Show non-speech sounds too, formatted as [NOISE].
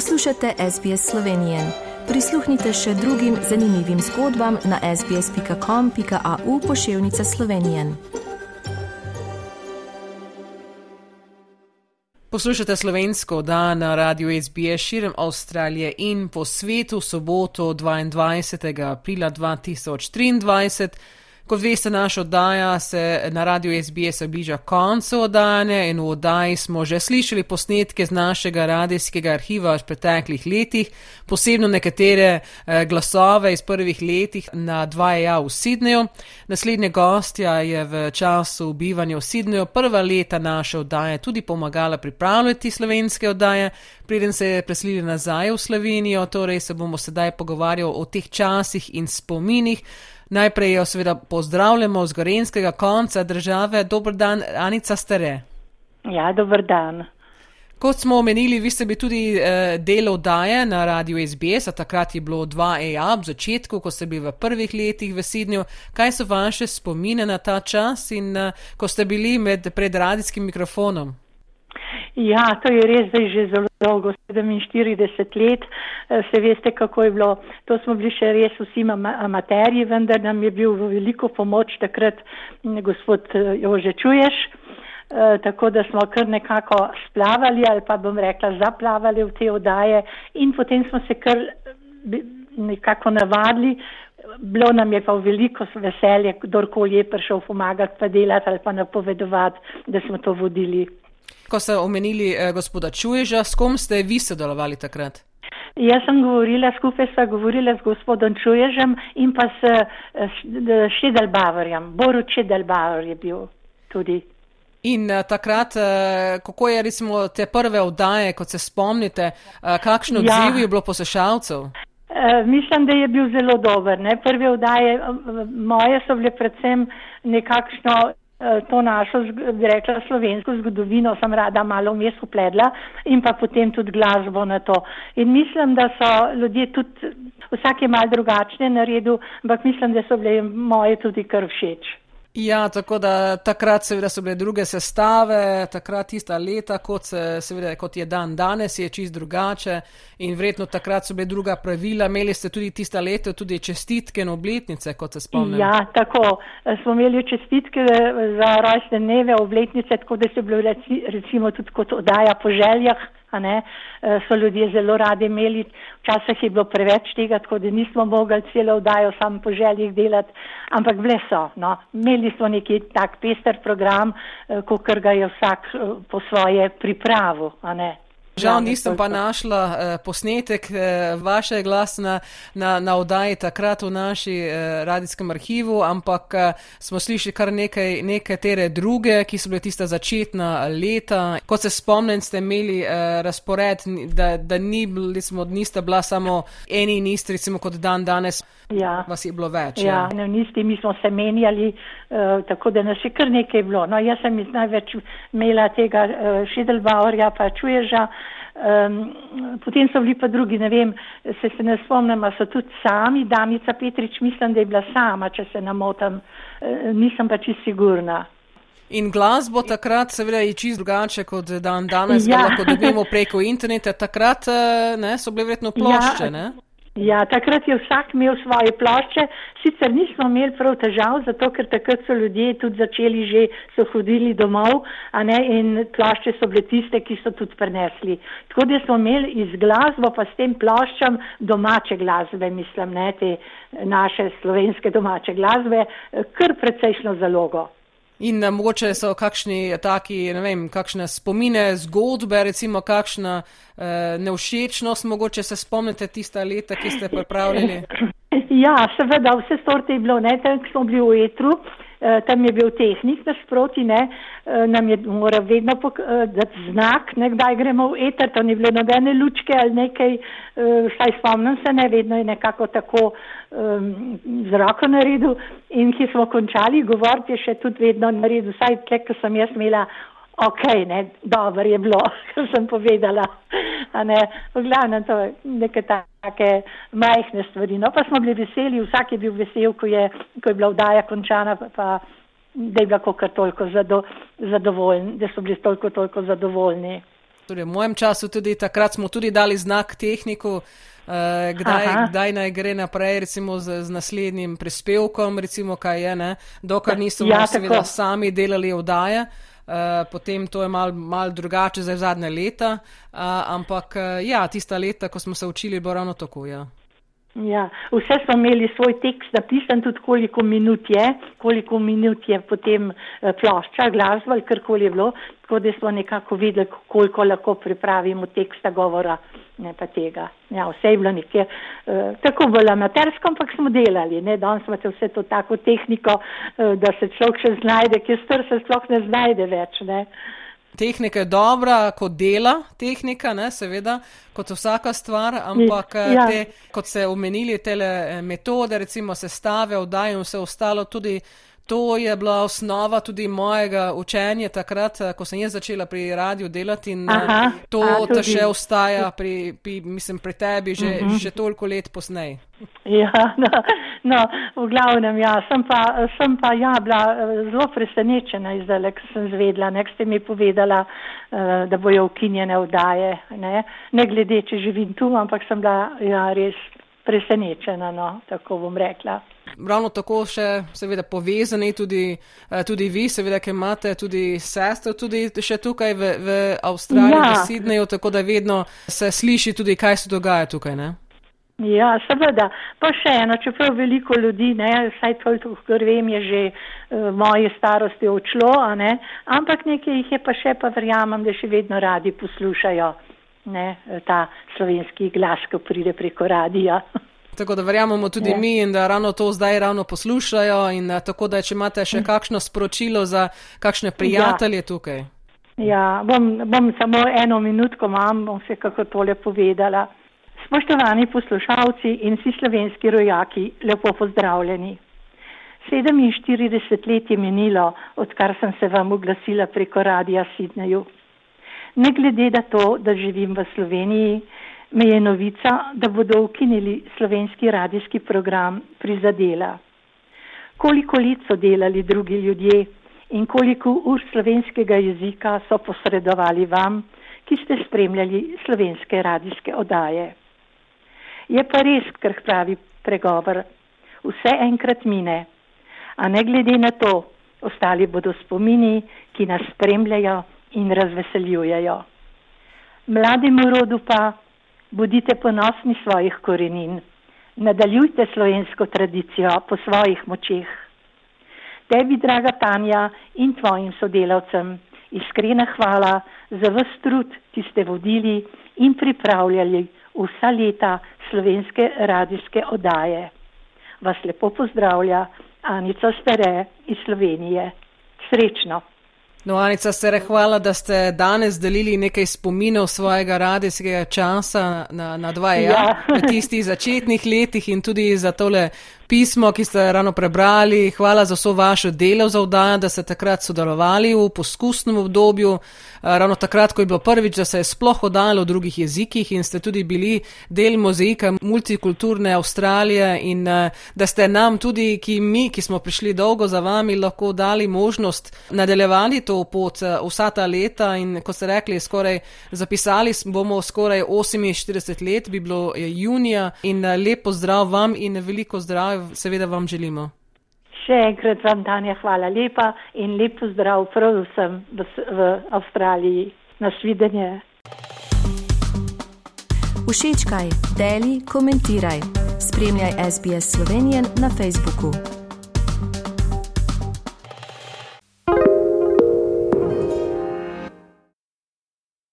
Poslušate SBS Slovenije. Prisluhnite še drugim zanimivim zgodbam na sbsp.com.au pošiljka Slovenije. Poslušate slovensko dan na radiju SBS širom Avstralije in po svetu soboto 22. aprila 2023. Kot veste, naša oddaja se na radiju SBS bliža koncu oddajanja in v oddaji smo že slišali posnetke z našega radijskega arhiva v preteklih letih, posebno nekatere eh, glasove iz prvih letih na 2A v Sidneju. Naslednja gostja je v času bivanja v Sidneju prva leta naše oddaje tudi pomagala pripravljati slovenske oddaje, preden se je preselila nazaj v Slovenijo, torej se bomo sedaj pogovarjali o teh časih in spominih. Najprej jo seveda pozdravljamo z gorenskega konca države. Dobr dan, Anica Stare. Ja, dobr dan. Kot smo omenili, vi ste bili tudi eh, del oddaje na radiju SBS, a takrat je bilo 2A v začetku, ko ste bili v prvih letih v Sidnju. Kaj so vaše spomine na ta čas in eh, ko ste bili med, pred radijskim mikrofonom? Ja, to je res zdaj že zelo dolgo, 47 let. Eh, se veste, kako je bilo. To smo bili še res vsi amaterji, vendar nam je bil v veliko pomoč takrat gospod eh, Jože Čuješ. E, tako da smo kar nekako splavali ali pa bom rekla zaplavali v te odaje in potem smo se kar nekako navadili. Bilo nam je pa veliko veselje, kdorkoli je prišel pomagati pa delati ali pa napovedovati, da smo to vodili. Ko ste omenili eh, gospoda Čuježa, s kom ste vi sodelovali takrat? Jaz sem govorila, skupaj sva govorila z gospodom Čuježem in pa s, s Šedelbavarjem. Boru Šedelbavar je bil tudi. In uh, takrat, uh, kako je recimo te prve oddaje, kot se spomnite, uh, kakšno ja. odziv je bilo poslušalcev? Uh, mislim, da je bil zelo dober. Ne? Prve oddaje moje so bile predvsem nekakšno Eh, to našo, bi rekla, slovensko zgodovino sem rada malo vmes upledla in pa potem tudi glasbo na to. In mislim, da so ljudje tudi, vsak je mal drugačne naredil, ampak mislim, da so bile moje tudi kar všeč. Ja, tako da takrat seveda so bile druge sestave, takrat tista leta, kot, se, seveda, kot je dan danes, je čist drugače in vredno takrat so bile druga pravila. Imeli ste tudi tista leta tudi čestitke in obletnice, kot se spomnim. Ja, tako. Smo imeli čestitke za rojstne dneve, obletnice, tako da se bilo recimo tudi kot odaja po željah ne, eh, so ljudje zelo radi imeli. Včasih je bilo preveč tega, tako da nismo mogli celo vdajo sam po željih delati, ampak bile so. No. Imeli smo neki tak pester program, eh, kot ga je vsak eh, po svoje ne. Žal nisem pa našla uh, posnetek uh, vaše glas na, na, na oddaji takrat v naši uh, radijskem arhivu, ampak uh, smo slišali kar nekaj nekatere druge, ki so bile tista začetna leta. Kot se spomnim, ste imeli uh, razpored, da, da ni, smo, nista bila samo eni in isti, recimo kot dan danes. Ja. Vas je bilo več. Ja, ja. Nisti, mi smo se menjali, uh, tako da nas je kar nekaj bilo. No, jaz sem največ imela tega uh, Šidelbauerja, pa čuježa. Um, potem so bili pa drugi, ne vem, se, se ne spomnim, so tudi sami, Danica Petrič, mislim, da je bila sama, če se namotam, uh, nisem pa čisto sigurna. In glasbo takrat seveda je čisto drugače kot dan danes, ja. lahko dobimo preko interneta, takrat uh, ne, so bile vredno plošče, ja. ne? Ja, takrat je vsak imel svoje plošče, sicer nismo imeli prav težav, zato ker takrat so ljudje tudi začeli že, so hodili domov, a ne, in plošče so bile tiste, ki so tudi prenesli. Tako da smo imeli iz glasbo pa s tem ploščam domače glasbe, mislim, ne, te naše slovenske domače glasbe, kar precejšno zalogo. In uh, mogoče so kakšni taki, ne vem, kakšne spomine, zgodbe, recimo kakšna uh, neušečnost, mogoče se spomnite tista leta, ki ste pripravljali. Ja, seveda, vse sorte je bilo, ne, tam smo bili v etru. Eh, tam je bil tehnik nasproti, ne, eh, nam je moral vedno eh, dati znak, ne, kdaj gremo v eter, to ni bilo nobene lučke ali nekaj, saj spomnim se, ne, vedno je nekako tako um, z roko naredil. In ki smo končali govoriti, je še tudi vedno naredil, saj tle, ko sem jaz imela ok, ne, dobro je bilo, [LAUGHS] kar sem povedala. Ne, v glavnem to je neke take majhne stvari. No, pa smo bili veseli, vsak je bil vesel, ko je, ko je bila vdaja končana, pa, pa da je bila kar toliko zado, zadovoljni, da so bili toliko, toliko zadovoljni. Torej, v mojem času tudi takrat smo tudi dali znak tehniku, uh, kdaj, kdaj naj gre naprej, recimo z, z naslednjim prispevkom, recimo kaj je, ne? dokar niso ja, seveda sami delali vdaje. Uh, potem to je malo mal drugače za zadnje leta, uh, ampak uh, ja, tista leta, ko smo se učili, bo ravno tako. Ja. Ja, vse smo imeli svoj tekst napisan, tudi koliko minut je, koliko minut je potem eh, plošča, glasba ali karkoli je bilo, tako da smo nekako videli, koliko lahko pripravimo teksta govora, ne pa tega. Ja, vse je bilo nekje, eh, tako bilo amatersko, ampak smo delali, ne, danes imate vse to tako tehniko, eh, da se človek še znajde, kjer str se sploh ne znajde več, ne. Eh, Tehnika je dobra, kot dela tehnika, ne, seveda, kot vsaka stvar, ampak ja. te, kot ste omenili, te eh, metode, recimo sestave, vdaje in vse ostalo, tudi to je bila osnova tudi mojega učenja takrat, eh, ko sem jaz začela pri radiju delati in eh, Aha, to te še ostaja pri, pri, mislim, pri tebi že, uh mhm. -huh. že toliko let posnej. Ja, [LAUGHS] no, no, v glavnem, ja, sem pa, sem pa ja, bila eh, zelo presenečena izdale, ko sem zvedla, nek ste mi povedala, da bojo ukinjene vdaje, ne, ne glede, če živim tu, ampak sem bila ja, res presenečena, no, tako bom rekla ravno tako še seveda povezani tudi, eh, tudi vi, seveda, ker imate tudi sestro, tudi še tukaj v, v Avstraliji, ja. v Sydneyju, tako da vedno se sliši tudi, kaj se dogaja tukaj, ne? Ja, seveda. Pa še eno, čeprav veliko ljudi, ne, saj toliko, kar vem, je že uh, moje starosti odšlo, ne, ampak nekaj jih je pa še, pa verjamem, da še vedno radi poslušajo ne, ta slovenski glas, ko pride preko radija. [LAUGHS] Tako da verjamemo tudi ja. mi in da ravno to zdaj ravno poslušajo in eh, tako da, če imate še kakšno sporočilo za kakšne prijatelje ja. tukaj. Ja, bom, bom samo eno minutko imam, bom se kako tole povedala. Spoštovani poslušalci in vsi slovenski rojaki, lepo pozdravljeni. 47 let je minilo, odkar sem se vam oglasila preko radija Sidneju. Ne glede na to, da živim v Sloveniji, me je novica, da bodo ukinili slovenski radijski program prizadela. Koliko let so delali drugi ljudje in koliko ur slovenskega jezika so posredovali vam, ki ste spremljali slovenske radijske odaje. Je pa res, kar pravi pregovor, vse enkrat mine, a ne glede na to, ostali bodo spomini, ki nas spremljajo in razveseljujejo. Mlademu rodu pa Budite ponosni svojih korenin, nadaljujte slovensko tradicijo po svojih močeh. Tebi, draga Tanja, in tvojim sodelavcem, iskrena hvala za vse trud, ki ste vodili in pripravljali vsa leta slovenske radijske odaje. Vas lepo pozdravlja Anica Stere iz Slovenije. Srečno! No, Anica, se rehvala, da ste danes delili nekaj spominov svojega radijskega časa na, na dva ja. ja. v tistih začetnih letih in tudi za tole pismo, ki ste ravno prebrali. Hvala za vso vašo delo za vdajo, da ste takrat sodelovali v poskusnem obdobju, eh, ravno takrat, ko je bilo prvič, da se je sploh oddajalo v drugih jezikih in ste tudi bili del mozaika multikulturne Avstralije in eh, da ste nam tudi, ki mi, ki smo prišli dolgo za vami, lahko dali možnost nadaljevati to pot eh, vsa ta leta in, kot ste rekli, skoraj zapisali bomo skoraj 48 let, bi bilo junija in lepo zdrav vam in veliko zdrav seveda vam želimo. Še enkrat vam, Tanja, hvala lepa in lepo zdrav predvsem v, v Avstraliji. Nasvidenje. Všečkaj, deli, komentiraj. Spremljaj SBS Slovenijo na Facebooku.